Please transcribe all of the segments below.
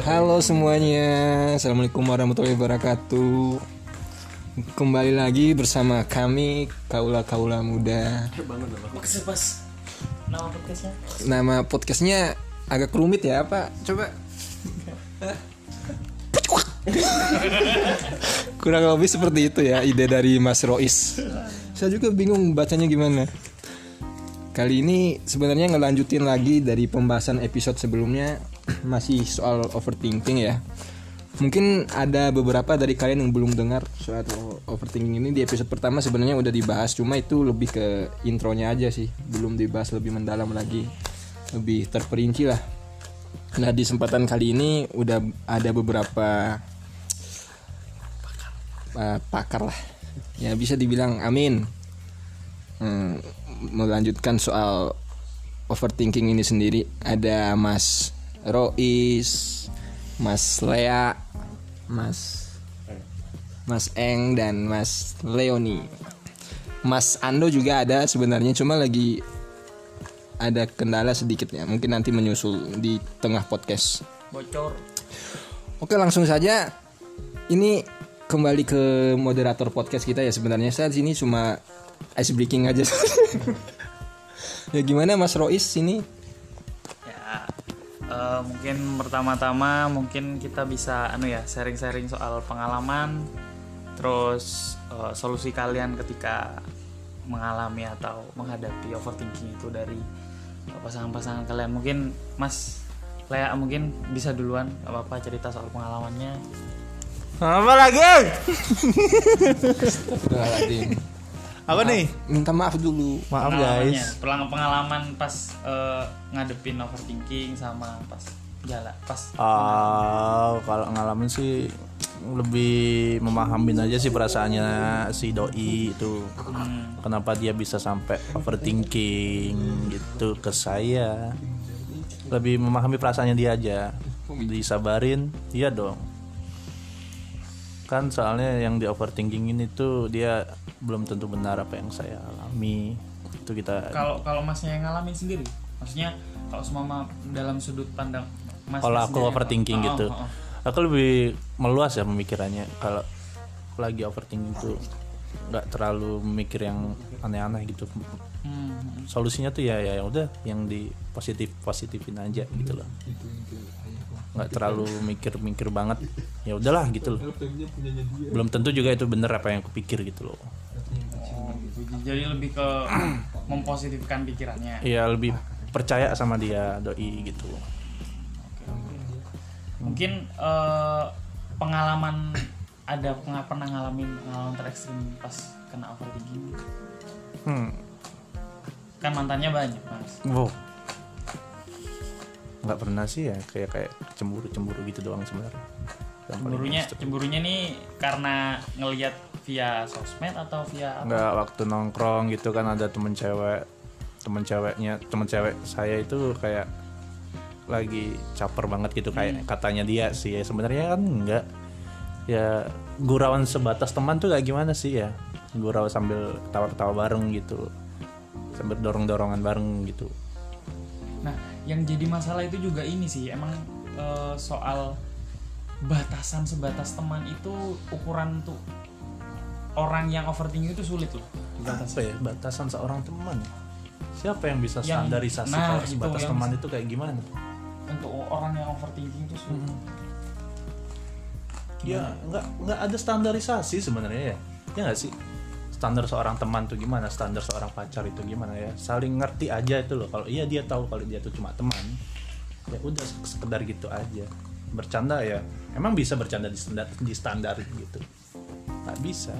Halo semuanya, Assalamualaikum warahmatullahi wabarakatuh. Kembali lagi bersama kami, Kaula-Kaula Muda. Maksudnya pas nama podcastnya? Nama podcastnya agak rumit ya, apa? Coba. Kurang lebih seperti itu ya, ide dari Mas Rois. Saya juga bingung bacanya gimana. Kali ini sebenarnya ngelanjutin lagi dari pembahasan episode sebelumnya Masih soal overthinking ya. Mungkin ada beberapa dari kalian yang belum dengar soal overthinking ini. Di episode pertama sebenarnya udah dibahas Cuma itu lebih ke intronya aja sih. Belum dibahas lebih mendalam lagi. Lebih terperinci lah. Nah di kesempatan kali ini udah ada beberapa uh, pakar lah. Ya bisa dibilang amin. Hmm, melanjutkan soal overthinking ini sendiri. Ada Mas Rois, Mas Lea, Mas Mas Eng dan Mas Leoni. Mas Ando juga ada sebenarnya cuma lagi ada kendala sedikit ya. Mungkin nanti menyusul di tengah podcast. bocor Oke, langsung saja ini kembali ke moderator podcast kita ya sebenarnya saya di sini cuma ice breaking aja. ya gimana Mas Rois ini? Mungkin pertama-tama mungkin kita bisa anu ya sharing-sharing soal pengalaman terus eh, solusi kalian ketika mengalami atau menghadapi overthinking itu dari eh, pasangan-pasangan kalian mungkin Mas Lea mungkin bisa duluan gak apa-apa cerita soal pengalamannya Apa lagi? Astagfirullahaladzim. Apa nih? Minta maaf dulu. Maaf guys. Pelang- pengalaman pas eh, ngadepin overthinking sama pas jalan pas Ah, kalau ngalamin sih lebih memahamin aja sih perasaannya si doi itu. Hmm. Kenapa dia bisa sampai overthinking gitu ke saya. Lebih memahami perasaannya dia aja. Disabarin, iya dong. Kan soalnya yang di overthinking ini tuh dia belum tentu benar apa yang saya alami. Itu kita kalau kalau masnya yang ngalamin sendiri maksudnya kalau semua dalam sudut pandang mas kalau aku overthinking oh, gitu oh, oh. aku lebih meluas ya pemikirannya kalau lagi overthinking tuh nggak terlalu mikir yang aneh-aneh gitu. Hmm, solusinya tuh ya ya udah yang di positif positifin aja gitu loh. Nggak terlalu mikir-mikir banget ya udahlah gitu loh. Belum tentu juga itu bener apa yang aku pikir gitu loh. Oh, gitu. jadi lebih ke mempositifkan pikirannya. Ya lebih percaya sama dia doi gitu mungkin eh, pengalaman ada pernah pernah ngalamin pengalaman terekstrim pas kena overthinking? Hmm. Kan mantannya banyak mas. Wow. Nggak pernah sih ya kayak kayak cemburu cemburu gitu doang sebenarnya. Cemburunya cemburunya nih karena ngelihat via sosmed atau via apa? nggak waktu nongkrong gitu kan ada temen cewek temen ceweknya temen cewek saya itu kayak lagi caper banget gitu kayak katanya dia sih. Ya sebenarnya kan enggak ya gurauan sebatas teman tuh kayak gimana sih ya? Gurau sambil ketawa-ketawa bareng gitu. Sambil dorong-dorongan bareng gitu. Nah, yang jadi masalah itu juga ini sih, emang eh, soal batasan sebatas teman itu ukuran tuh orang yang overthinking itu sulit loh. Dibatasi. apa ya batasan seorang teman. Siapa yang bisa Yang- standarisasi nah, kalau itu sebatas yang- teman itu kayak gimana? Untuk orang yang overthinking itu sulit. Ya nggak nggak ada standarisasi sebenarnya ya. Ya nggak sih? Standar seorang teman tuh gimana? Standar seorang pacar itu gimana ya? Saling ngerti aja itu loh. Kalau iya dia tahu kalau dia tuh cuma teman. Ya udah sekedar gitu aja. Bercanda ya emang bisa bercanda di standar di standar gitu? Nggak bisa.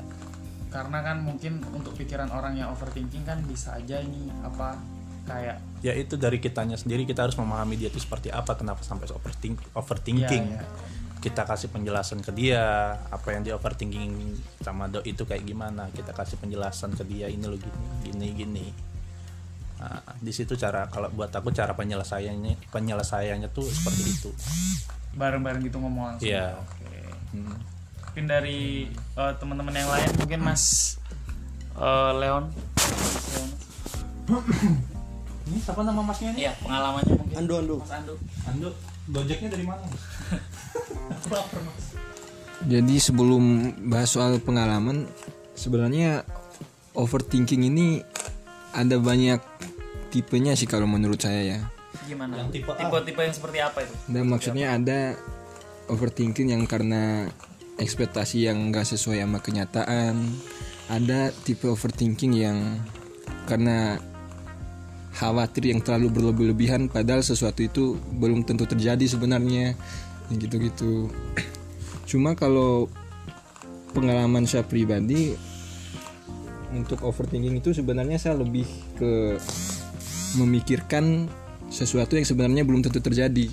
Karena kan mungkin untuk pikiran orang yang overthinking kan bisa aja ini apa kayak ya itu dari kitanya sendiri kita harus memahami dia itu seperti apa kenapa sampai overthink, overthinking. Iya, iya. Kita kasih penjelasan ke dia apa yang dia overthinking sama do itu kayak gimana kita kasih penjelasan ke dia ini lo gini gini gini nah, di situ cara kalau buat aku cara penyelesaiannya penyelesaiannya tuh seperti itu bareng-bareng gitu ngomong langsung. Iya. Oke. Hmm. Mungkin dari eh, teman-teman yang lain mungkin Mas eh, Leon. Ini siapa nama masnya ini Iya, pengalamannya mungkin. Ando Ando. Mas Ando. Ando Gojeknya dari mana? Jadi sebelum bahas soal pengalaman, sebenarnya overthinking ini ada banyak tipenya sih kalau menurut saya ya. Gimana? Yang tipe A. Tipe-tipe yang seperti apa itu? Dan maksudnya ada overthinking yang karena ekspektasi yang nggak sesuai sama kenyataan. Ada tipe overthinking yang karena khawatir yang terlalu berlebih-lebihan padahal sesuatu itu belum tentu terjadi sebenarnya. Gitu-gitu. Cuma kalau pengalaman saya pribadi untuk overthinking itu sebenarnya saya lebih ke memikirkan sesuatu yang sebenarnya belum tentu terjadi.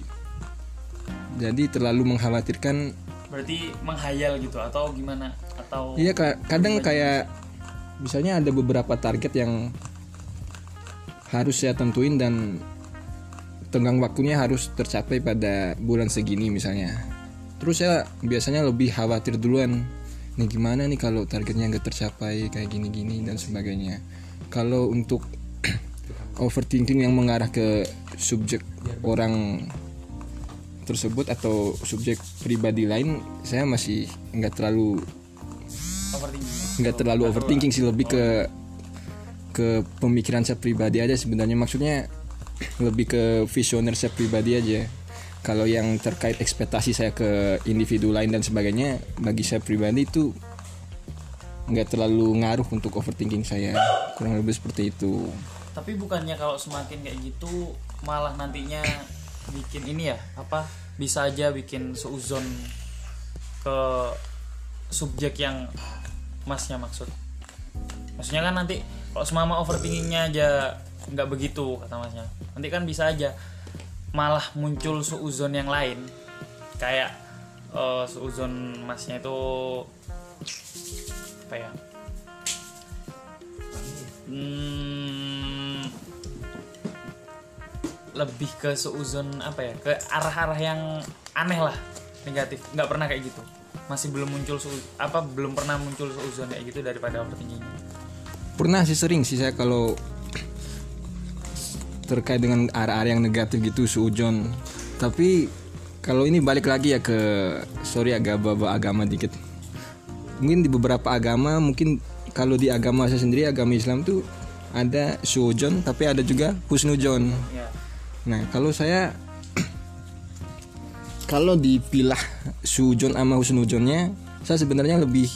Jadi terlalu mengkhawatirkan. Berarti menghayal gitu atau gimana? Atau Iya ka- kadang kayak misalnya ada beberapa target yang harus saya tentuin dan tenggang waktunya harus tercapai pada bulan segini misalnya. Terus saya biasanya lebih khawatir duluan. Nih gimana nih kalau targetnya nggak tercapai kayak gini-gini dan sebagainya. Kalau untuk overthinking yang mengarah ke subjek orang tersebut atau subjek pribadi lain, saya masih nggak terlalu nggak terlalu overthinking sih lebih ke ke pemikiran saya pribadi aja sebenarnya maksudnya lebih ke visioner saya pribadi aja. Kalau yang terkait ekspektasi saya ke individu lain dan sebagainya bagi saya pribadi itu nggak terlalu ngaruh untuk overthinking saya. Kurang lebih seperti itu. Tapi bukannya kalau semakin kayak gitu malah nantinya bikin ini ya apa bisa aja bikin seuzon ke subjek yang masnya maksud. Maksudnya kan nanti kalau semama overthinkingnya aja nggak begitu kata masnya. Nanti kan bisa aja malah muncul seuzon yang lain. Kayak eh, seuzon masnya itu apa ya? Hmm, lebih ke seuzon apa ya? Ke arah-arah yang aneh lah negatif. Nggak pernah kayak gitu. Masih belum muncul seu- apa belum pernah muncul seuzon kayak gitu daripada overthinking pernah sih sering sih saya kalau terkait dengan arah-arah yang negatif gitu suujon tapi kalau ini balik lagi ya ke sorry agak bawa agama dikit. Mungkin di beberapa agama mungkin kalau di agama saya sendiri agama Islam tuh ada suujon tapi ada juga husnujon ya. Nah, kalau saya kalau dipilah sujon sama husnujonnya, saya sebenarnya lebih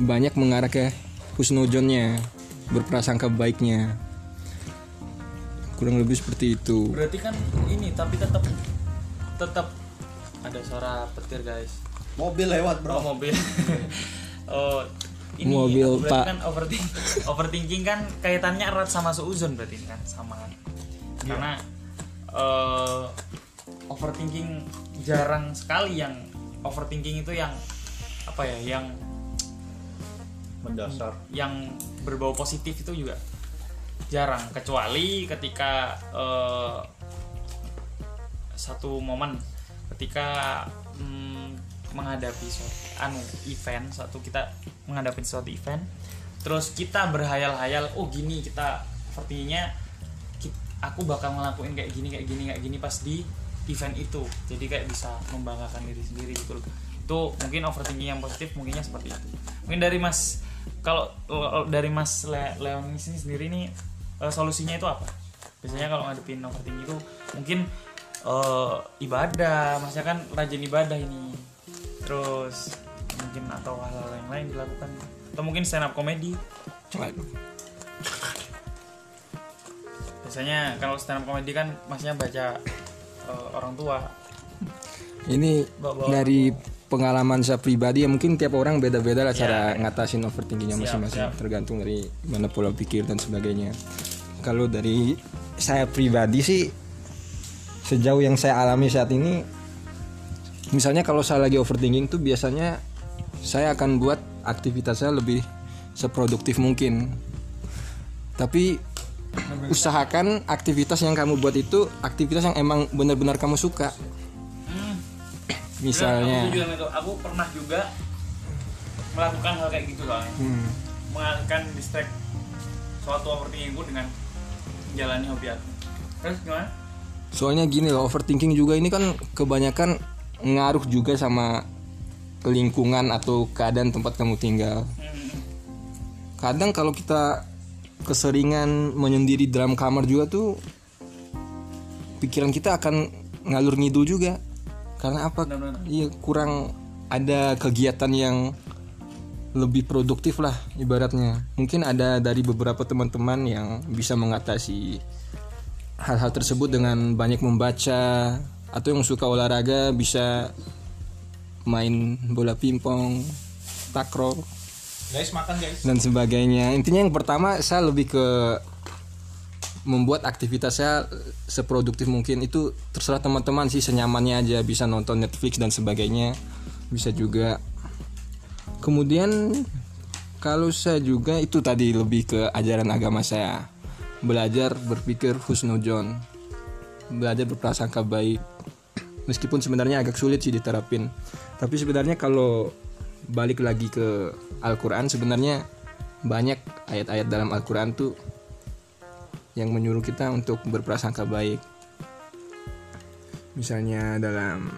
banyak mengarah ke husnujonnya, berprasangka baiknya. Kurang lebih seperti itu. berarti kan ini tapi tetap tetap ada suara petir guys Mobil lewat oh mobil oh ini Mobil, berarti Pak. kan overthinking overthinking kan kaitannya erat sama seuzon berarti ini kan sama kan karena eh, overthinking jarang sekali yang overthinking itu yang apa ya yang Mendasar. yang berbau positif itu juga jarang kecuali ketika eh, satu momen ketika mm, menghadapi suatu anu event satu kita menghadapi suatu event terus kita berhayal-hayal oh gini kita sepertinya aku bakal ngelakuin kayak gini kayak gini kayak gini pas di event itu. Jadi kayak bisa membanggakan diri sendiri gitu loh. Itu mungkin overthinking yang positif mungkinnya seperti itu. Mungkin dari mas kalau kalau dari mas Le Leon ini sendiri nih eh, solusinya itu apa? Biasanya kalau ngadepin overthinking itu mungkin eh, ibadah masnya kan rajin ibadah ini. Terus mungkin atau hal-hal yang lain dilakukan. Atau mungkin stand up comedy. Biasanya kalau stand up comedy kan masnya baca eh, orang tua. Ini Bawa- dari pengalaman saya pribadi ya mungkin tiap orang beda-beda lah cara ngatasin overthinkingnya masing-masing tergantung dari mana pola pikir dan sebagainya. Kalau dari saya pribadi sih sejauh yang saya alami saat ini misalnya kalau saya lagi overthinking tuh biasanya saya akan buat aktivitas saya lebih seproduktif mungkin. Tapi usahakan aktivitas yang kamu buat itu aktivitas yang emang benar-benar kamu suka. Hmm. Misalnya aku, setuju sama itu. aku pernah juga melakukan hal kayak gitu soalnya Hmm. mengalihkan distract suatu overthinkingku dengan menjalani hobi aku terus gimana soalnya gini loh overthinking juga ini kan kebanyakan ngaruh juga sama lingkungan atau keadaan tempat kamu tinggal kadang kalau kita keseringan menyendiri dalam kamar juga tuh pikiran kita akan ngalur ngidul juga karena apa iya kurang ada kegiatan yang lebih produktif lah ibaratnya mungkin ada dari beberapa teman-teman yang bisa mengatasi hal-hal tersebut dengan banyak membaca atau yang suka olahraga bisa main bola pingpong takraw Guys makan guys. dan sebagainya. Intinya yang pertama saya lebih ke membuat aktivitas saya seproduktif mungkin itu terserah teman-teman sih senyamannya aja bisa nonton Netflix dan sebagainya bisa juga. Kemudian kalau saya juga itu tadi lebih ke ajaran agama saya. Belajar berpikir husnujon belajar berprasangka baik. Meskipun sebenarnya agak sulit sih diterapin tapi sebenarnya kalau balik lagi ke Al-Quran sebenarnya banyak ayat-ayat dalam Al-Quran tuh yang menyuruh kita untuk berprasangka baik misalnya dalam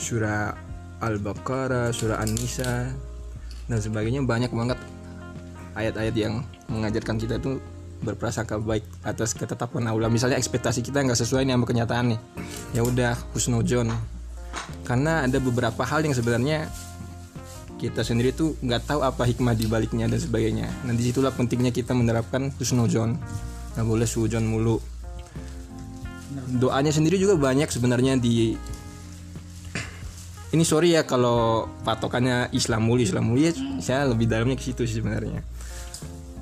surah Al-Baqarah, surah An-Nisa dan sebagainya banyak banget ayat-ayat yang mengajarkan kita tuh berprasangka baik atas ketetapan Allah. Misalnya ekspektasi kita nggak sesuai nih sama kenyataan nih, ya udah husnujon. Karena ada beberapa hal yang sebenarnya kita sendiri tuh nggak tahu apa hikmah di baliknya dan sebagainya. Nah di situlah pentingnya kita menerapkan husnujon. Nggak boleh sujon mulu. Doanya sendiri juga banyak sebenarnya di ini sorry ya kalau patokannya Islam mulu Islam mulu ya. Saya lebih dalamnya ke situ sih sebenarnya.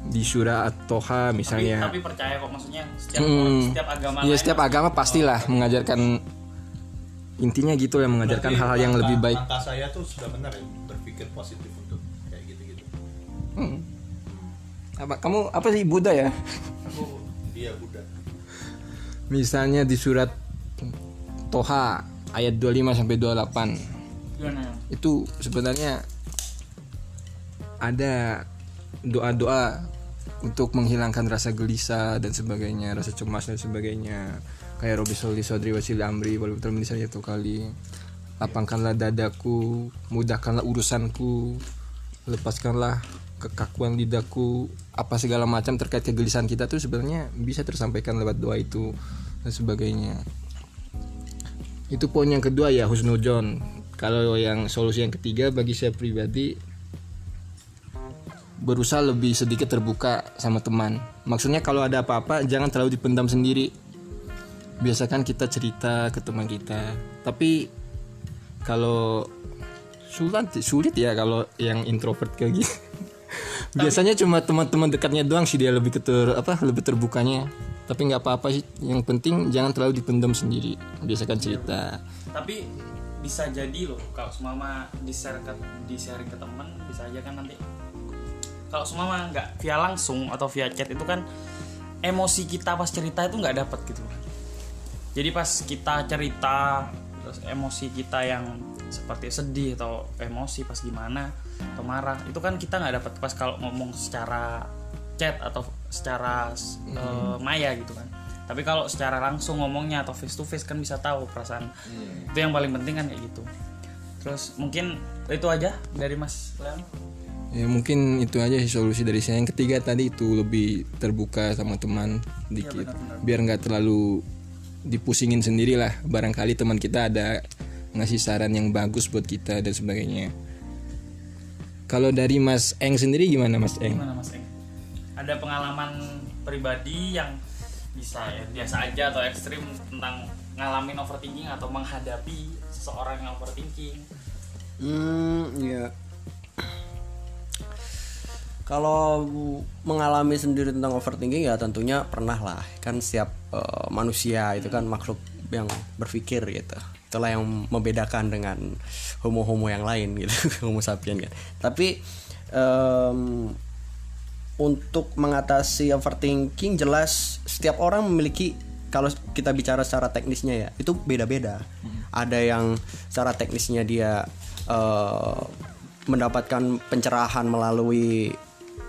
Di surah At-Toha tapi, misalnya. tapi percaya kok maksudnya setiap Hmm. setiap agama ya setiap agama pastilah mengajarkan. Intinya gitu ya mengajarkan hal-hal yang lebih baik. saya tuh sudah benar ya berpikir positif untuk kayak gitu-gitu. Hmm. apa kamu apa sih Buddha ya Aku dia Buddha. misalnya di surat Toha ayat 25 sampai 28 gimana itu sebenarnya ada doa-doa untuk menghilangkan rasa gelisah dan sebagainya, rasa cemas dan sebagainya. Kayak Robi Soli Sodri Wasili Amri walau termini saya satu kali. Lapangkanlah dadaku, mudahkanlah urusanku, lepaskanlah kekakuan lidahku, apa segala macam terkait kegelisahan kita tuh sebenarnya bisa tersampaikan lewat doa itu dan sebagainya. Itu poin yang kedua ya husnujon. Kalau yang solusi yang ketiga bagi saya pribadi berusaha lebih sedikit terbuka sama teman. Maksudnya kalau ada apa-apa jangan terlalu dipendam sendiri. Biasakan kita cerita ke teman kita. Tapi kalau sulit sulit ya kalau yang introvert kayak gitu. Biasanya cuma teman-teman dekatnya doang sih dia lebih keter apa lebih terbukanya. Tapi nggak apa-apa sih. Yang penting jangan terlalu dipendam sendiri. Biasakan cerita. tapi bisa jadi loh kalau semama di share ke di share ke teman bisa aja kan nanti kalau semama nggak via langsung atau via chat itu kan emosi kita pas cerita itu nggak dapet gitu jadi pas kita cerita terus emosi kita yang seperti sedih atau emosi pas gimana atau marah itu kan kita nggak dapat pas kalau ngomong secara chat atau secara eh, maya gitu kan tapi kalau secara langsung ngomongnya atau face to face kan bisa tahu perasaan itu yang paling penting kan kayak gitu terus mungkin itu aja dari Mas Leon Ya mungkin itu aja sih solusi dari saya. Yang ketiga tadi itu lebih terbuka sama teman dikit. benar-benar. Biar nggak terlalu dipusingin sendiri lah. Barangkali teman kita ada ngasih saran yang bagus buat kita dan sebagainya. Kalau dari Mas Eng sendiri gimana Mas Eng? gimana Mas Eng ada pengalaman pribadi yang bisa ya biasa aja atau ekstrim tentang ngalamin overthinking atau menghadapi seseorang yang overthinking Hmm, ya. Kalau mengalami sendiri tentang overthinking ya tentunya pernah lah. Kan setiap eh, manusia itu kan makhluk yang berpikir gitu. Itulah yang membedakan dengan homo-homo yang lain gitu, homo sapien kan. Tapi em, untuk mengatasi overthinking jelas setiap orang memiliki kalau kita bicara secara teknisnya ya itu beda-beda ada yang secara teknisnya dia eh, mendapatkan pencerahan melalui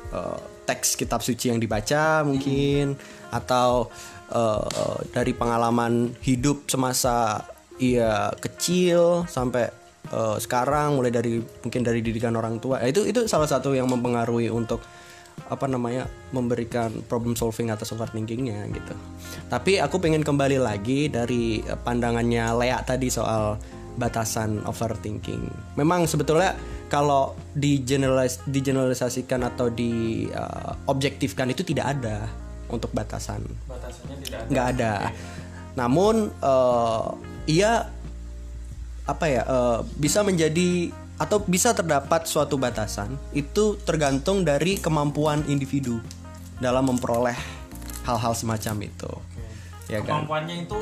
eh, teks kitab suci yang dibaca mungkin atau eh, dari pengalaman hidup semasa ia kecil sampai eh, sekarang mulai dari mungkin dari didikan orang tua Ya, itu itu salah satu yang mempengaruhi untuk apa namanya memberikan problem solving atas overthinkingnya gitu. Tapi aku pengen kembali lagi dari pandangannya Lea tadi soal batasan overthinking. Memang sebetulnya kalau di generalis digeneralisasikan atau di eh, objektifkan itu tidak ada untuk batasan batasannya tidak ada nggak ada. Namun eh, ia apa ya eh, bisa menjadi atau bisa terdapat suatu batasan itu tergantung dari kemampuan individu dalam memperoleh hal-hal semacam itu. Ya kan? kemampuannya itu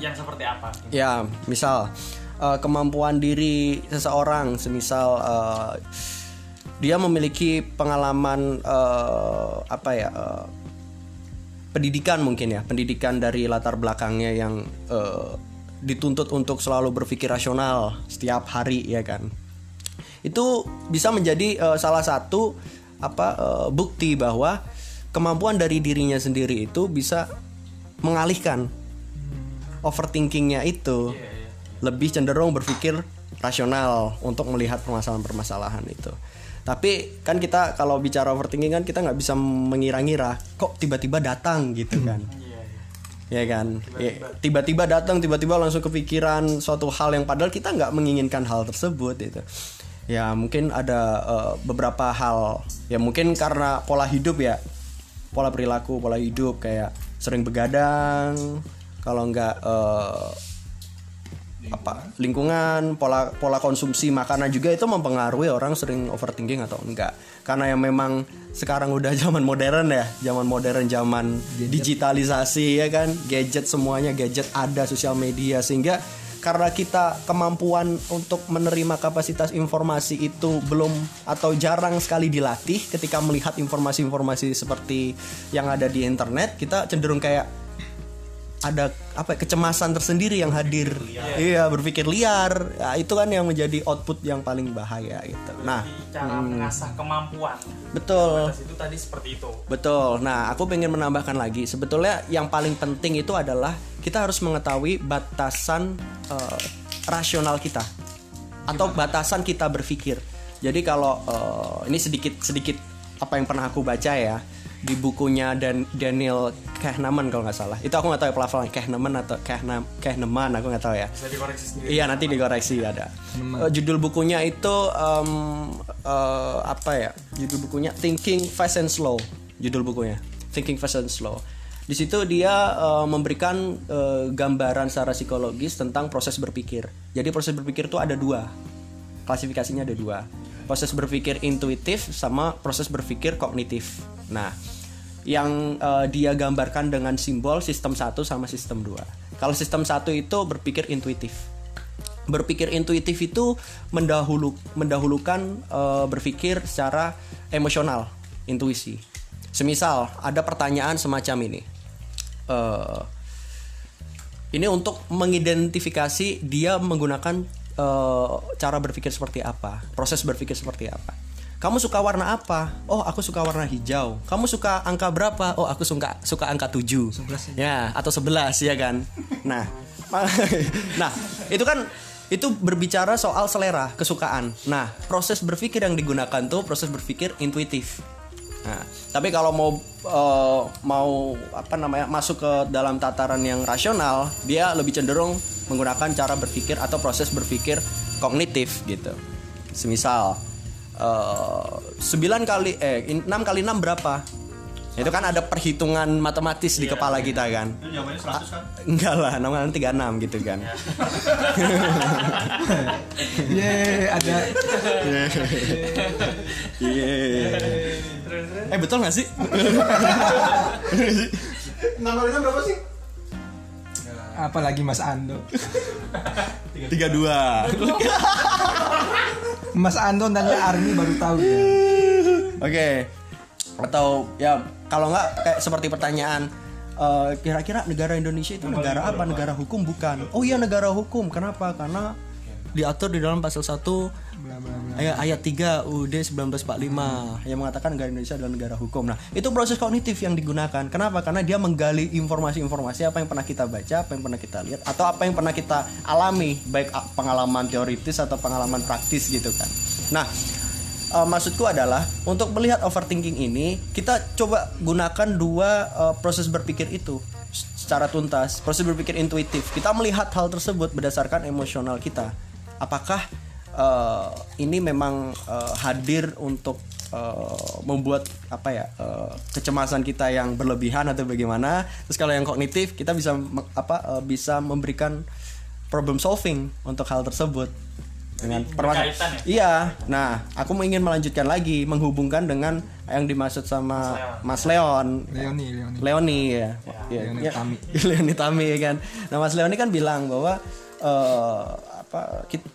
yang seperti apa Ya, misal eh, kemampuan diri seseorang, semisal eh, dia memiliki pengalaman eh, apa ya eh, pendidikan mungkin ya, pendidikan dari latar belakangnya yang eh, dituntut untuk selalu berpikir rasional setiap hari ya kan. Itu bisa menjadi eh, salah satu apa eh, bukti bahwa kemampuan dari dirinya sendiri itu bisa mengalihkan overthinkingnya itu lebih cenderung berpikir rasional untuk melihat permasalahan-permasalahan itu. Tapi kan kita kalau bicara overthinking kan kita nggak bisa mengira-ngira kok tiba-tiba datang gitu kan. Ya kan, Ya, tiba-tiba datang, tiba-tiba langsung kepikiran suatu hal yang padahal kita nggak menginginkan hal tersebut itu. Ya mungkin ada eh, beberapa hal, ya mungkin karena pola hidup ya, pola perilaku, pola hidup kayak sering begadang, kalau nggak eh, apa? Lingkungan pola pola konsumsi makanan juga itu mempengaruhi orang sering overthinking atau enggak. Karena yang memang sekarang udah zaman modern ya zaman modern zaman digitalisasi ya kan? Gadget semuanya gadget ada sosial media. Sehingga karena kita kemampuan untuk menerima kapasitas informasi itu belum atau jarang sekali dilatih ketika melihat informasi-informasi seperti yang ada di internet kita cenderung kayak ada apa ya, kecemasan tersendiri yang hadir. Iya berpikir liar. Ya, itu kan yang menjadi output yang paling bahaya gitu. Nah. cara mengasah kemampuan. Betul. Itu tadi seperti itu. Betul. Nah aku pengen menambahkan lagi. Sebetulnya yang paling penting itu adalah kita harus mengetahui batasan eh, rasional kita. Atau batasan kita berpikir. Jadi kalau eh, ini sedikit sedikit apa yang pernah aku baca ya di bukunya dan Daniel Kahneman kalau nggak salah itu aku nggak tahu ya pelafalan Kahneman atau Kahneman Kahneman aku nggak tahu ya bisa dikoreksi sendiri Iya nanti dikoreksi ada. Eh, judul bukunya itu em, eh, apa ya? Judul bukunya Thinking Fast and Slow. Judul bukunya Thinking Fast and Slow. Di situ dia eh, memberikan eh, gambaran secara psikologis tentang proses berpikir. Jadi proses berpikir itu ada dua. Klasifikasinya ada dua. Proses berpikir intuitif sama proses berpikir kognitif. Nah, yang eh, dia gambarkan dengan simbol sistem 1 sama sistem 2. Kalau sistem 1 itu berpikir intuitif. Berpikir intuitif itu mendahulu mendahulukan eh, berpikir secara emosional, intuisi. Semisal ada pertanyaan semacam ini. Eh, ini untuk mengidentifikasi dia menggunakan eh, cara berpikir seperti apa, proses berpikir seperti apa. Kamu suka warna apa? Oh, aku suka warna hijau. Kamu suka angka berapa? Oh, aku suka suka angka 7. Ya, atau 11 ya kan. Nah, nah, itu kan itu berbicara soal selera, kesukaan. Nah, proses berpikir yang digunakan tuh proses berpikir intuitif. Nah, tapi kalau mau eh, mau apa namanya masuk ke dalam tataran yang rasional, dia lebih cenderung menggunakan cara berpikir atau proses berpikir kognitif gitu. Semisal 9 kali eh 6 kali 6 berapa? Itu kan ada perhitungan matematis di kepala kita kan. Itu jawabannya 100 kan? Enggak lah, 6 kali 36 gitu kan. Ye, ada Iya. Eh betul gak sih? 6 kali 6 berapa sih? apalagi Mas Ando. 32. Mas Ando tanya Army baru tahu ya. Oke. Atau ya kalau nggak kayak seperti pertanyaan eh, kira-kira negara Indonesia itu negara apa? Negara hukum bukan? Oh iya negara hukum. Kenapa? Karena diatur di dalam pasal 1 ayat, ayat 3 UUD 1945 yang mengatakan negara Indonesia adalah negara hukum. Nah, itu proses kognitif yang digunakan. Kenapa? Karena dia menggali informasi-informasi apa yang pernah kita baca, apa yang pernah kita lihat atau apa yang pernah kita alami, baik a- pengalaman teoritis atau pengalaman praktis gitu kan. Nah, eh, maksudku adalah untuk melihat overthinking ini kita coba gunakan dua eh, proses berpikir itu secara tuntas proses berpikir intuitif kita melihat hal tersebut berdasarkan emosional kita apakah eh, ini memang eh, hadir untuk eh, membuat apa ya eh, kecemasan kita yang berlebihan atau bagaimana terus kalau yang kognitif kita bisa me- apa eh, bisa memberikan problem solving untuk hal tersebut dengan permasalahan ya? Iya. Nah, aku ingin melanjutkan lagi menghubungkan dengan yang dimaksud sama Mas Leon. Leoni Leoni Leoni ya. Ya, Leoni ya. Tami. Leoni Tami ya kan. Nah, Mas Leoni kan bilang bahwa eh, apa kit-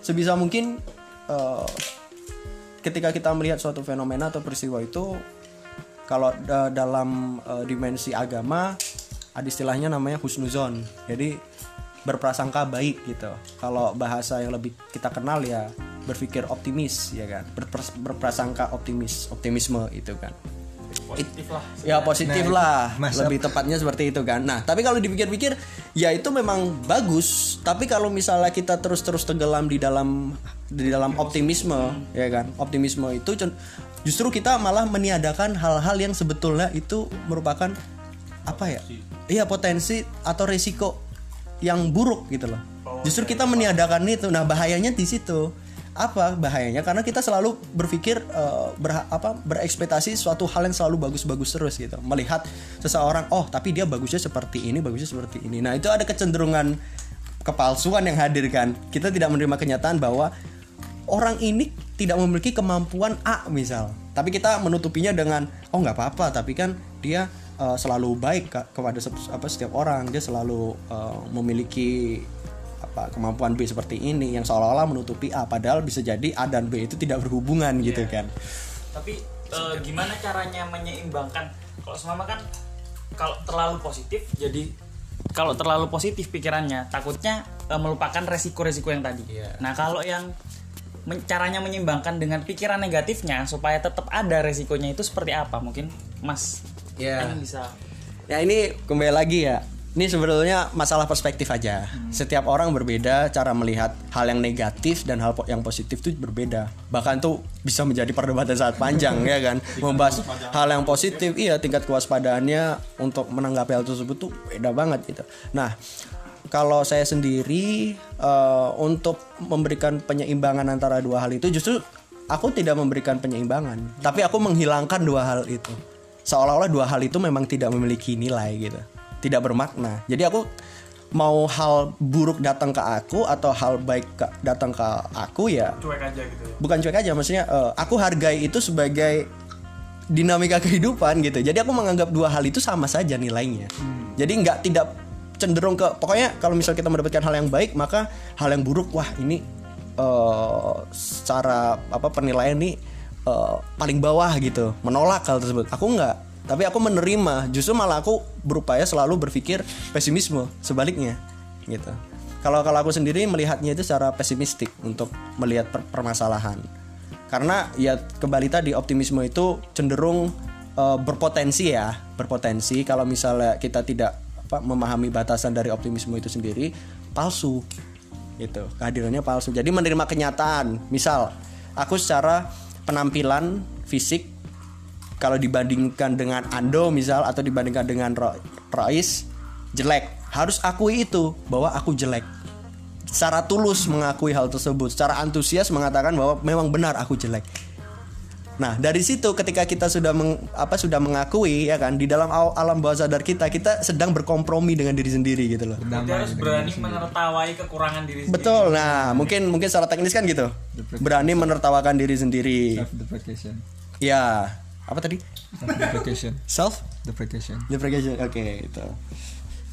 sebisa mungkin eh, ketika kita melihat suatu fenomena atau peristiwa itu kalau da- dalam eh, dimensi agama ada istilahnya namanya husnuzon. Jadi berprasangka baik gitu. Kalau bahasa yang lebih kita kenal ya berpikir optimis ya kan. Berpras- berprasangka optimis, optimisme itu kan. positif lah Ya positif Nah, lah, lebih tepatnya seperti itu kan. Nah, tapi kalau dipikir-pikir, ya itu memang bagus. Tapi kalau misalnya kita terus-terus tenggelam di dalam di dalam optimisme, ya kan, optimisme itu justru kita malah meniadakan hal-hal yang sebetulnya itu merupakan apa ya? Iya potensi atau resiko yang buruk gitu loh. Justru kita meniadakan itu. Nah bahayanya di situ apa bahayanya? Karena kita selalu berpikir eh, berha- apa berekspektasi suatu hal yang selalu bagus-bagus terus gitu. Melihat seseorang oh tapi dia bagusnya seperti ini bagusnya seperti ini. Nah itu ada kecenderungan kepalsuan yang hadir kan? Kita tidak menerima kenyataan bahwa orang ini tidak memiliki kemampuan A misal. Tapi kita menutupinya dengan oh nggak apa-apa tapi kan dia eh, selalu baik ke- kepada sep- apa setiap orang. Dia selalu eh, memiliki apa kemampuan B seperti ini yang seolah-olah menutupi A padahal bisa jadi A dan B itu tidak berhubungan gitu kan. Tapi eh, gimana caranya menyeimbangkan? Kalau semama kan kalau terlalu positif jadi kalau terlalu positif pikirannya takutnya eh, melupakan resiko-resiko yang tadi. Nah kalau yang men- caranya menyeimbangkan dengan pikiran negatifnya supaya tetap ada resikonya itu seperti apa mungkin mas? Ya. ini bisa Ya ini kembali lagi ya. Ini sebetulnya masalah perspektif aja. Setiap orang berbeda cara melihat hal yang negatif dan hal yang positif itu berbeda. Bahkan tuh bisa menjadi perdebatan sangat panjang ya kan. Membahas hal yang positif, iya tingkat kewaspadaannya untuk menanggapi hal tersebut tuh beda banget gitu. Nah, kalau saya sendiri eh, untuk memberikan penyeimbangan antara dua hal itu justru aku tidak memberikan penyeimbangan, tapi aku menghilangkan dua hal itu seolah-olah dua hal itu memang tidak memiliki nilai gitu tidak bermakna. Jadi aku mau hal buruk datang ke aku atau hal baik ke- datang ke aku ya cuek aja gitu ya? bukan cuek aja maksudnya eh, aku hargai itu sebagai dinamika kehidupan gitu. Jadi aku menganggap dua hal itu sama saja nilainya. Jadi nggak tidak cenderung ke pokoknya kalau misal kita mendapatkan hal yang baik maka hal yang buruk wah ini eh, secara apa penilaian nih eh, paling bawah gitu. Menolak hal tersebut. Aku nggak tapi aku menerima justru malah aku berupaya selalu berpikir pesimisme sebaliknya gitu. Kalau kalau aku sendiri melihatnya itu secara pesimistik untuk melihat per- permasalahan. Karena ya kembali tadi optimisme itu cenderung eh, berpotensi ya berpotensi. Kalau misalnya kita tidak apa, memahami batasan dari optimisme itu sendiri palsu gitu. Kehadirannya palsu. Jadi menerima kenyataan. Misal aku secara penampilan fisik kalau dibandingkan dengan Ando misal atau dibandingkan dengan Ro- Rois jelek. Harus akui itu bahwa aku jelek. Secara tulus mengakui hal tersebut. Secara antusias mengatakan bahwa memang benar aku jelek. Nah dari situ ketika kita sudah meng- apa sudah mengakui ya kan di dalam alam bawah sadar kita kita sedang berkompromi dengan diri sendiri gitu loh. Berarti harus berani menertawai kekurangan diri sendiri. Betul. Nah mungkin mungkin secara teknis kan gitu. Berani menertawakan diri sendiri. Self deprecation ya apa tadi? Self deprecation. Self? Deprecation. Deprecation oke itu.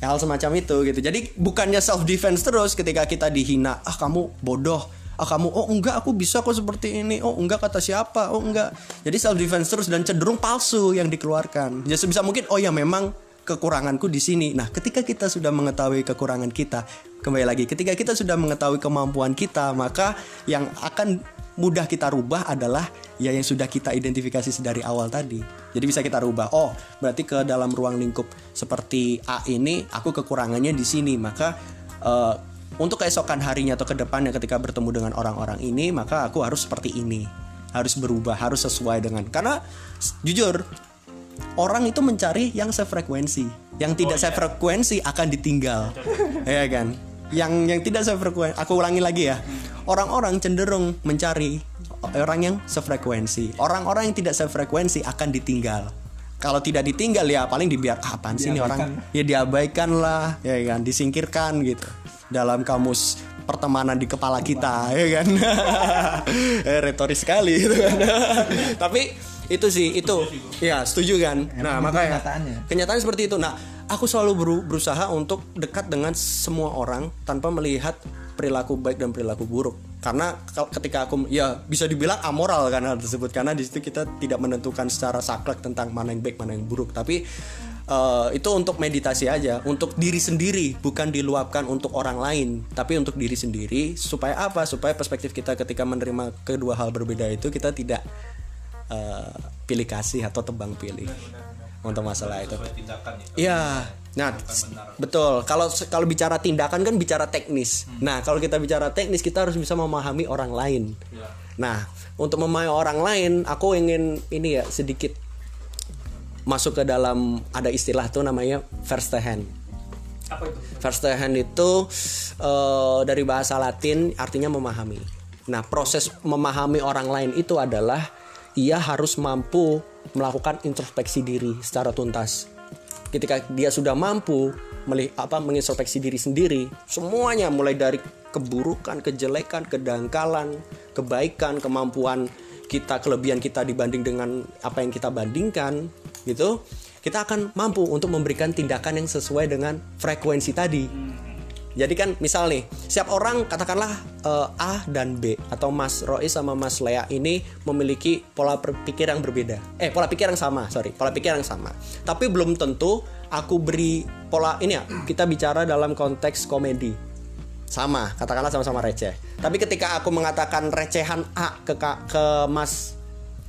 Ya, hal semacam itu gitu. Jadi bukannya self defense terus ketika kita dihina ah kamu bodoh. Ah kamu oh enggak aku bisa kok seperti ini. Oh enggak kata siapa? Oh enggak. Jadi self defense terus dan cenderung palsu yang dikeluarkan. Ya sebisa mungkin oh ya memang kekuranganku di sini. Nah, ketika kita sudah mengetahui kekurangan kita, kembali lagi, ketika kita sudah mengetahui kemampuan kita, maka yang akan mudah kita rubah adalah ya yang sudah kita identifikasi dari awal tadi. Jadi bisa kita rubah. Oh, berarti ke dalam ruang lingkup seperti A ini aku kekurangannya di sini, maka eh, untuk keesokan harinya atau ke depannya ketika bertemu dengan orang-orang ini, maka aku harus seperti ini. Harus berubah, harus sesuai dengan karena jujur orang itu mencari yang sefrekuensi. Yang tidak sefrekuensi akan ditinggal. ya kan? Yang yang tidak sefrekuensi, aku ulangi lagi ya. Orang-orang cenderung mencari orang yang sefrekuensi. Orang-orang yang tidak sefrekuensi akan ditinggal. Kalau tidak ditinggal ya paling dibiar ah, apaan sih ini orang? Ya diabaikan lah ya kan disingkirkan gitu. Dalam kamus pertemanan di kepala kita ya kan. Eh, retoris sekali gitu kan. Tapi itu sih itu. Ya setuju kan? Nah makanya kenyataannya. kenyataan seperti itu. Nah aku selalu beru- berusaha untuk dekat dengan semua orang tanpa melihat perilaku baik dan perilaku buruk. Karena ketika aku ya bisa dibilang amoral kan hal tersebut. Karena di situ kita tidak menentukan secara saklek tentang mana yang baik mana yang buruk. Tapi eh, itu untuk meditasi aja. Untuk diri sendiri bukan diluapkan untuk orang lain. Tapi untuk diri sendiri supaya apa? Supaya perspektif kita ketika menerima kedua hal berbeda itu kita tidak eh, pilih kasih atau tebang pilih untuk masalah itu tindakan ya Iya. Nah, betul. Kalau kalau bicara tindakan kan bicara teknis. Nah, kalau kita bicara teknis kita harus bisa memahami orang lain. Nah, untuk memahami orang lain, aku ingin ini ya sedikit masuk ke dalam ada istilah tuh namanya verstehen. Apa itu? Verstehen itu eh, dari bahasa Latin artinya memahami. Nah, proses memahami orang lain itu adalah ia harus mampu melakukan introspeksi diri secara tuntas. Ketika dia sudah mampu meli- apa mengintrospeksi diri sendiri, semuanya mulai dari keburukan, kejelekan, kedangkalan, kebaikan, kemampuan kita, kelebihan kita dibanding dengan apa yang kita bandingkan, gitu, kita akan mampu untuk memberikan tindakan yang sesuai dengan frekuensi tadi. Jadi kan misal nih, setiap orang katakanlah eh, A dan B atau Mas Rois sama Mas Lea ini memiliki pola berpikir yang berbeda. Eh, pola pikir yang sama, sorry, pola pikir yang sama. Tapi belum tentu aku beri pola ini ya, kita bicara dalam konteks komedi. Sama, katakanlah sama-sama receh. Tapi ketika aku mengatakan recehan A ke ke Mas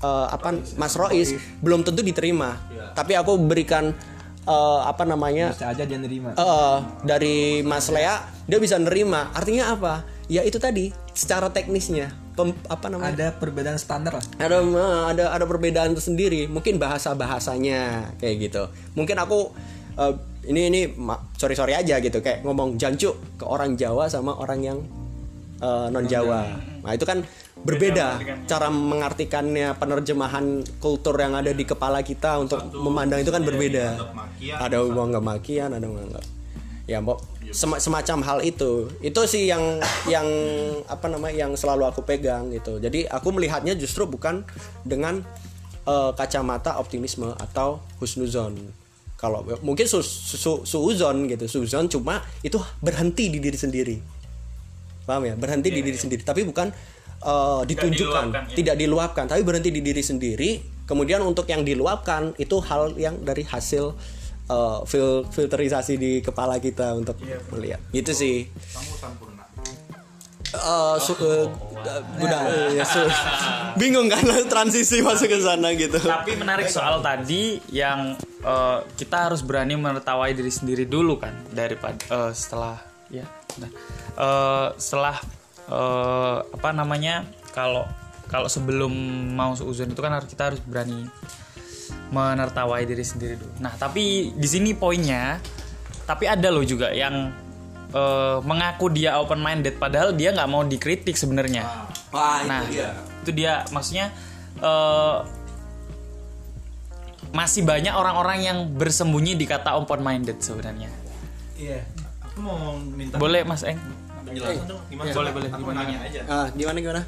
eh, apa Mas Rois belum tentu diterima. Tapi aku berikan eh, apa namanya? bisa aja dia nerima. Eh, dari Mas Lea dia bisa nerima. Artinya apa? Ya itu tadi secara teknisnya. Pem- apa namanya? Ada perbedaan standar lah. Ada eh, ada ada perbedaan tersendiri. Mungkin bahasa bahasanya kayak gitu. Mungkin aku eh, ini ini sorry sorry aja gitu. Kayak ngomong jancuk ke orang Jawa sama orang yang non Jawa nah itu kan berbeda cara mengartikannya penerjemahan kultur yang ada di kepala kita untuk memandang itu kan berbeda. ada yang menganggap makian ada yang menganggap ya mbok sem- semacam hal itu. Itu sih yang yang apa namanya yang selalu aku pegang gitu. Jadi aku melihatnya justru bukan dengan eh, kacamata optimisme atau husnuzon. Kalau mungkin su, su, su- suuzon gitu. Suuzon cuma itu berhenti di diri sendiri. Paham ya? Berhenti di diri sendiri. Tapi bukan eh, ditunjukkan diluapkan, ya. tidak diluapkan. Tapi berhenti di diri sendiri kemudian untuk yang diluapkan itu hal yang dari hasil eh, fil- filterisasi di kepala kita untuk melihat. Gitu sih. Eh, su- eh, udah ya, su- bingung kan transisi masuk ke sana gitu. Tapi menarik soal tadi yang eh, kita harus berani menertawai diri sendiri dulu kan daripada eh, setelah ya nah, eh, setelah eh, apa namanya kalau kalau sebelum mau seuzon itu kan harus kita harus berani menertawai diri sendiri dulu. Nah tapi di sini poinnya tapi ada loh juga yang eh, mengaku dia open minded padahal dia nggak mau dikritik sebenarnya. Wah, itu Nah, dia. itu dia maksudnya eh, masih banyak orang-orang yang bersembunyi di kata open minded sebenarnya. iya aku mau minta Boleh Mas Eng? Penjelasan dong gimana? Boleh, boleh. aku Gimana, nanya aja. Ah, gimana gimana?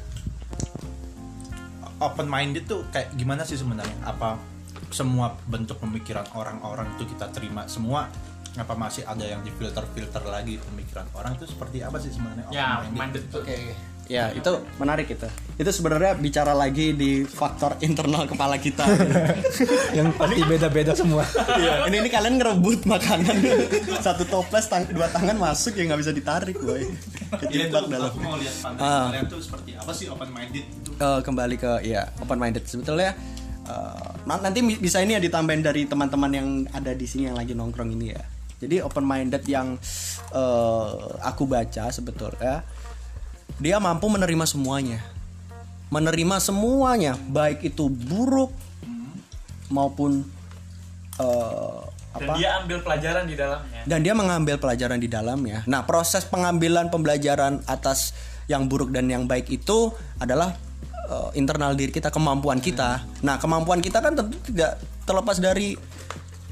Open minded tuh kayak gimana sih sebenarnya? Apa semua bentuk pemikiran orang-orang itu kita terima? Semua apa masih ada yang difilter filter lagi pemikiran orang itu seperti apa sih sebenarnya? Ya, open minded minded tuh. Oke. Ya itu menarik itu. Itu sebenarnya bicara lagi di faktor internal kepala kita. yang pasti beda-beda semua Iya. ini ini kalian ngerebut makanan. Satu toples tang dua tangan masuk ya nggak bisa ditarik, boy. Kejebak tuh, dalam. aku mau lihat pandangan Ah. kalian tuh seperti apa sih open minded itu. Eh, kembali ke ya open minded sebetulnya eh, nah, nanti bisa ini ya ditambahin dari teman-teman yang ada di sini yang lagi nongkrong ini ya jadi open minded yang eh, aku baca sebetulnya dia mampu menerima semuanya menerima semuanya baik itu buruk maupun eh, Dan dia ambil pelajaran di dalamnya. dan dia mengambil pelajaran di dalamnya. Nah, proses pengambilan pembelajaran atas yang buruk dan yang baik itu adalah uh, internal diri kita, kemampuan kita. Nah, kemampuan kita kan tentu tidak terlepas dari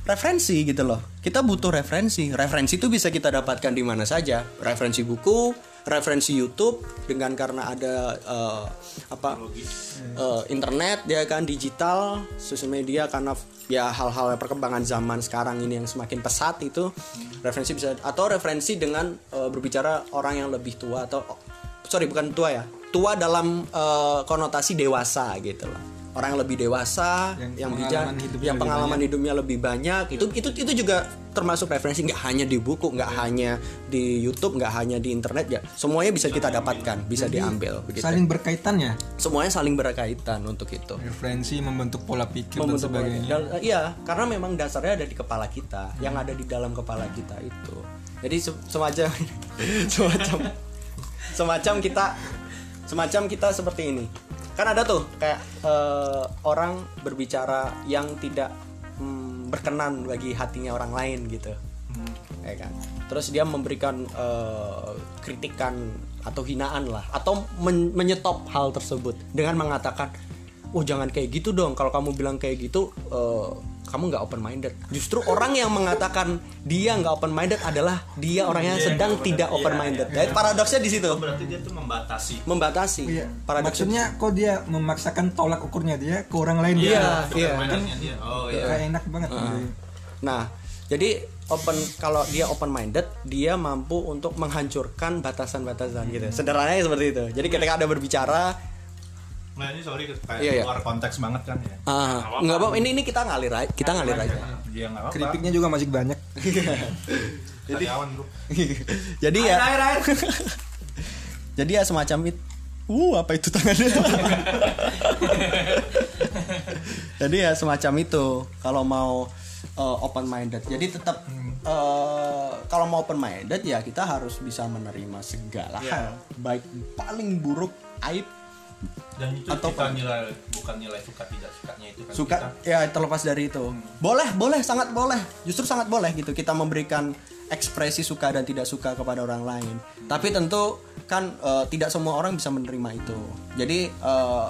referensi gitu loh. Kita butuh referensi. Referensi itu bisa kita dapatkan di mana saja. Referensi buku, referensi YouTube dengan karena ada uh, apa uh, internet ya kan digital, sosial media karena ya hal-hal perkembangan zaman sekarang ini yang semakin pesat itu referensi bisa atau referensi dengan uh, berbicara orang yang lebih tua atau sorry bukan tua ya tua dalam uh, konotasi dewasa gitu loh orang yang lebih dewasa Yang yang, bijak pengalaman yang lebih pengalaman hidupnya lebih banyak itu itu itu juga termasuk referensi nggak hanya di buku nggak hanya di YouTube nggak hanya di internet ya semuanya bisa kita dapatkan bisa diambil begitu. saling berkaitan ya? Semuanya saling berkaitan untuk itu. Referensi membentuk pola pikir dan Membentuk sebagainya. Dan, eh, iya, karena memang dasarnya ada di kepala kita, yang ada di dalam kepala kita itu. Jadi se- semacam semacam semacam kita semacam kita seperti ini. Kan ada tuh kayak eh, orang berbicara yang tidak mm, berkenan bagi hatinya orang lain gitu. Ya kan. Terus dia memberikan eh, kritikan atau hinaan lah atau men- menyetop hal tersebut dengan mengatakan oh jangan kayak gitu dong kalau kamu bilang kayak gitu eh, kamu nggak open minded justru orang yang mengatakan dia nggak open minded adalah dia orang yang sedang tidak open minded Jadi paradoksnya di situ Berarti dia tuh membatasi. membatasi Iya. paradoksnya Maksudnya kok dia memaksakan tolak ukurnya dia ke orang lain iya dia iya dia. Oh iya. kayak enak banget gitu. Nah, jadi open kalau dia open minded, dia mampu untuk menghancurkan batasan-batasan gitu. Sederhananya seperti itu. Jadi ketika ada berbicara, Nah ini sorry kayak Iya, iya. luar konteks banget kan ya. ah, nggak apa ini ini kita ngalir aja, kita ngalir aja. Apa-apa. Keripiknya juga masih banyak. Karyawan bro. jadi ya, jadi ya semacam itu. Uh, apa itu tangannya? jadi ya semacam itu. Kalau mau open minded, jadi tetap eh, kalau mau open minded ya kita harus bisa menerima segala hal, baik paling buruk aib Dan itu Atau kita apa? nilai bukan nilai suka tidak sukanya itu kan. suka Kita. ya terlepas dari itu. Boleh boleh sangat boleh. Justru sangat boleh gitu kita memberikan ekspresi suka dan tidak suka kepada orang lain. Tapi tentu kan eh, tidak semua orang bisa menerima itu. Jadi eh,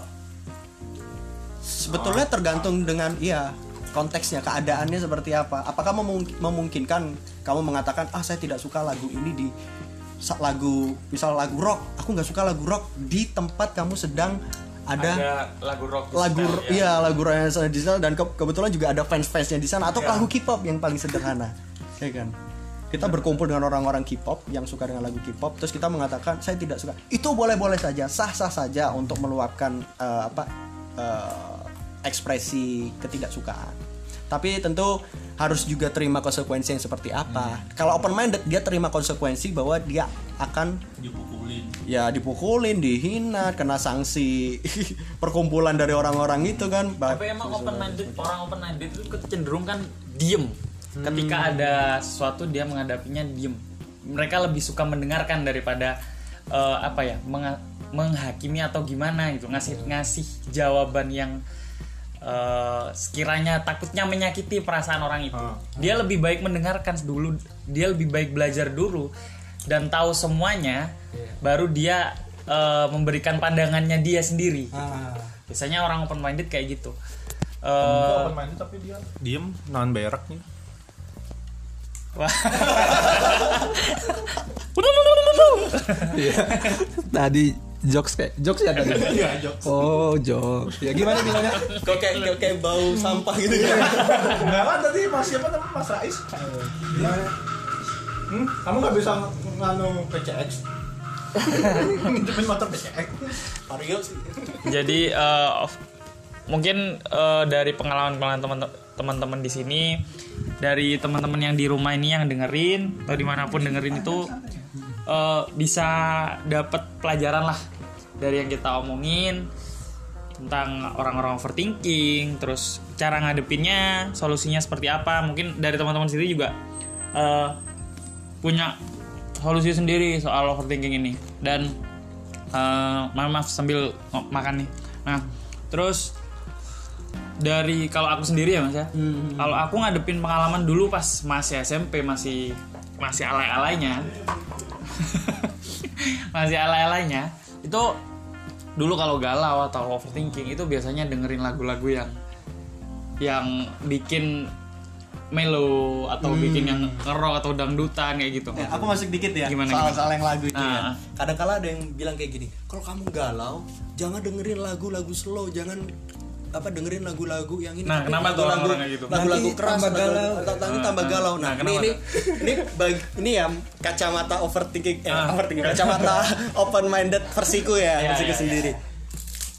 sebetulnya tergantung dengan iya konteksnya keadaannya seperti apa. Apakah memung- memungkinkan kamu mengatakan ah saya tidak suka lagu ini di lagu misal lagu rock aku nggak suka lagu rock di tempat kamu sedang ada Ada lagu rock lagu style, ya. iya lagu Renaissance di sana dan ke- kebetulan juga ada fans-fansnya di sana atau Ya. lagu K-pop yang paling sederhana ya kan kita berkumpul dengan orang-orang K-pop yang suka dengan lagu K-pop terus kita mengatakan saya tidak suka itu boleh-boleh saja sah-sah saja untuk meluapkan eh, apa eh, ekspresi ketidaksukaan tapi tentu harus juga terima konsekuensi yang seperti apa kalau open minded dia terima konsekuensi bahwa dia akan dipukulin. ya dipukulin, dihina, kena sanksi perkumpulan dari orang-orang itu kan. Tapi emang open minded orang open minded itu cenderung kan diem. Ketika ada sesuatu dia menghadapinya diem. Mereka lebih suka mendengarkan daripada eh, apa ya menga- menghakimi atau gimana gitu ngasih ngasih jawaban yang eh, sekiranya takutnya menyakiti perasaan orang itu. Dia lebih baik mendengarkan dulu, dia lebih baik belajar dulu dan tahu semuanya, baru dia eh, memberikan pandangannya dia sendiri. Biasanya orang open minded kayak gitu. Eh, Dia open minded tapi dia diem nahan berak nih. wah, Iya. Tadi jokes kayak jokes ya tadi. Iya jok. Oh, jokes. Ya gimana gimana? Kok kayak, kayak, kayak bau sampah gitu ya. Enggak kan tadi Mas siapa namanya Mas Rais? Gimana? Hmm? Kamu nggak bisa ng- nganu PCX? Minjemin motor PCX. Mario sih Jadi eh, of- mungkin eh, dari pengalaman-pengalaman teman- teman-teman di sini, dari teman-teman yang di rumah ini yang dengerin atau di mana pun dengerin itu eh, bisa dapat pelajaran lah dari yang kita omongin tentang orang-orang overthinking, terus cara ngadepinnya, solusinya seperti apa. Mungkin dari teman-teman sendiri juga eh, punya solusi sendiri soal overthinking ini. Dan eh, maaf, maaf sambil makan nih. Nah, terus dari kalau aku sendiri ya mas ya, kalau aku ngadepin pengalaman dulu pas masih SMP masih masih alay-alaynya, masih alay-alaynya itu dulu kalau galau atau overthinking itu biasanya dengerin lagu-lagu yang yang bikin melo atau bikin yang ngerok atau dangdutan kayak gitu. Ya, aku masuk dikit ya Gimana, soal-soal yang lagu itu Ah. ya. Kadang-kala ada yang bilang kayak gini, kalau kamu galau, jangan dengerin lagu-lagu slow, jangan apa dengerin lagu-lagu yang ini. Nah, Tapi kenapa tuh gitu? Lagu-lagu Nanti keras, tambah lagu- galau. nanti tambah Ah, galau. ah. Nah, Nah, ini ini ini bagi ini ya kacamata overthinking, eh, Ah. overthinking, kacamata open minded versiku ya, Ya, versiku ya, ya. sendiri.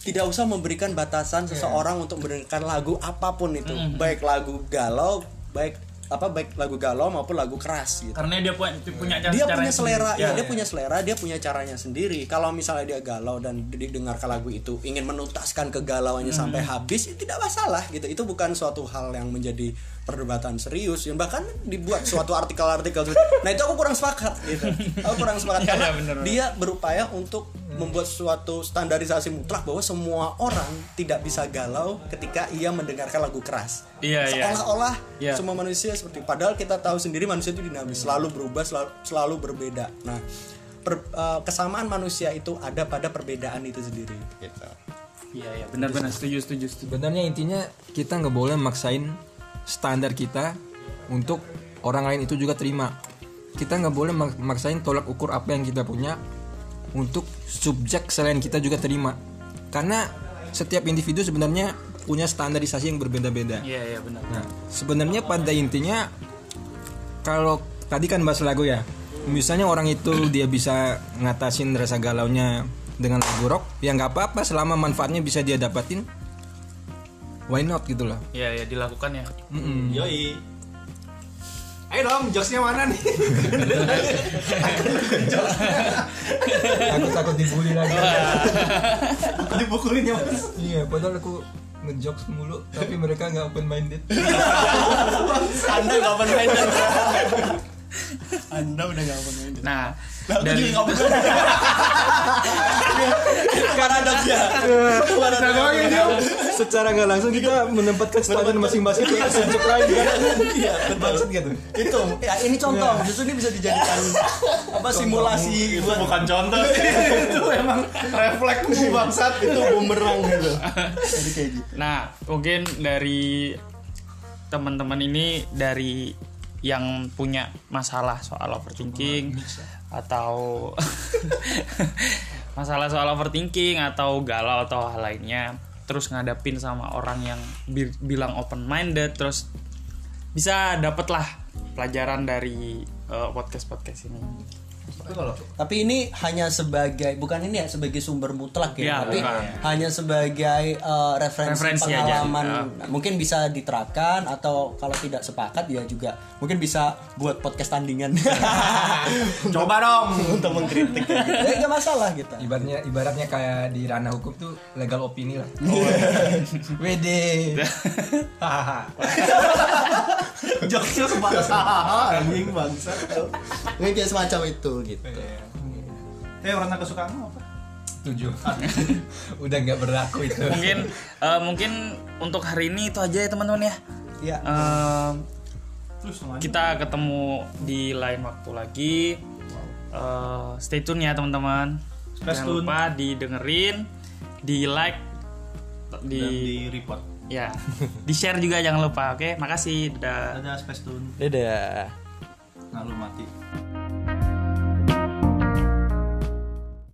Tidak usah memberikan batasan seseorang untuk mendengarkan lagu apa pun itu, baik lagu galau, baik apa baik lagu galau maupun lagu keras gitu Karena dia punya punya cara dia punya selera sendiri. ya, Ya, dia ya. punya selera dia punya caranya sendiri kalau misalnya dia galau dan didengarkan lagu itu ingin menuntaskan kegalauannya Hmm. sampai habis itu tidak masalah gitu itu bukan suatu hal yang menjadi perdebatan serius yang bahkan dibuat suatu artikel-artikel nah itu aku kurang sepakat gitu aku kurang sepakat Ya, karena ya, bener, bener. dia berupaya untuk membuat suatu standarisasi mutlak bahwa semua orang tidak bisa galau ketika ia mendengarkan lagu keras Iya, iya. seolah-olah Iya. semua manusia seperti padahal kita tahu sendiri manusia itu dinamis selalu berubah selalu, selalu berbeda nah per- eh, kesamaan manusia itu ada pada perbedaan itu sendiri gitu Iya iya benar-benar setuju setuju setuju. Sebenarnya intinya kita nggak boleh maksain standar kita untuk orang lain itu juga terima. Kita nggak boleh mak- maksain tolak ukur apa yang kita punya untuk subjek selain kita juga terima. Karena setiap individu sebenarnya punya standarisasi yang berbeda-beda. Iya iya benar. Nah, sebenarnya pada intinya kalau tadi kan bahas lagu ya. Misalnya orang itu dia bisa ngatasin rasa galaunya dengan lagu rock, ya nggak apa-apa selama manfaatnya bisa dia dapatin. Why not gitu loh. Iya iya dilakukan ya. Mm-mm. Yoi. Ayo dong, jokesnya mana nih? Aku takut dibully lagi. Aku dipukulin ya mas. iya, padahal aku ngejokes mulu, tapi mereka nggak open minded. anda gak open minded anda udah gak minded Nah Aku dari juga nggak bener. paradoksnya paradoksnya dia? Secara nggak langsung kita menempatkan standar masing-masing ke subjek lain kan. iya Maksud gitu. itu ya ini contoh. Justru ini bisa dijadikan apa simulasi Itu bukan contoh sih. itu emang refleks bangsat. itu bumerang gitu. Jadi kayak gitu. Nah, mungkin dari teman-teman ini dari yang punya masalah soal overthinking atau masalah soal overthinking atau galau atau hal lainnya terus ngadapin sama orang yang bi- bilang open minded terus bisa dapet lah pelajaran dari podcast podcast ini Tapi kalau tapi ini hanya sebagai bukan ini ya sebagai sumber mutlak ya, Ya, tapi bukan. hanya sebagai eh, referensi, Referensi aja, pengalaman ya. mungkin bisa diterapkan atau kalau tidak sepakat ya juga mungkin bisa buat podcast tandingan coba dong. untuk mengkritik kayak gitu. ya nggak masalah gitu Ibaratnya ibaratnya kayak di ranah hukum tuh legal opini lah. WD. Jokesnya sebatas anjing bangsat. ini kayak semacam itu gitu Eh warna kesukaan lo apa? Tujuh. Udah nggak berlaku itu. mungkin eh, mungkin untuk hari ini itu aja ya teman-teman ya ya Eh, Terus namanya. kita ketemu di lain waktu lagi Eh, stay tune ya teman-teman jangan tune. lupa didengerin di like dan di di report. ya di share juga jangan lupa oke makasih dadah Ada space tune. Dadah. Nah lu mati.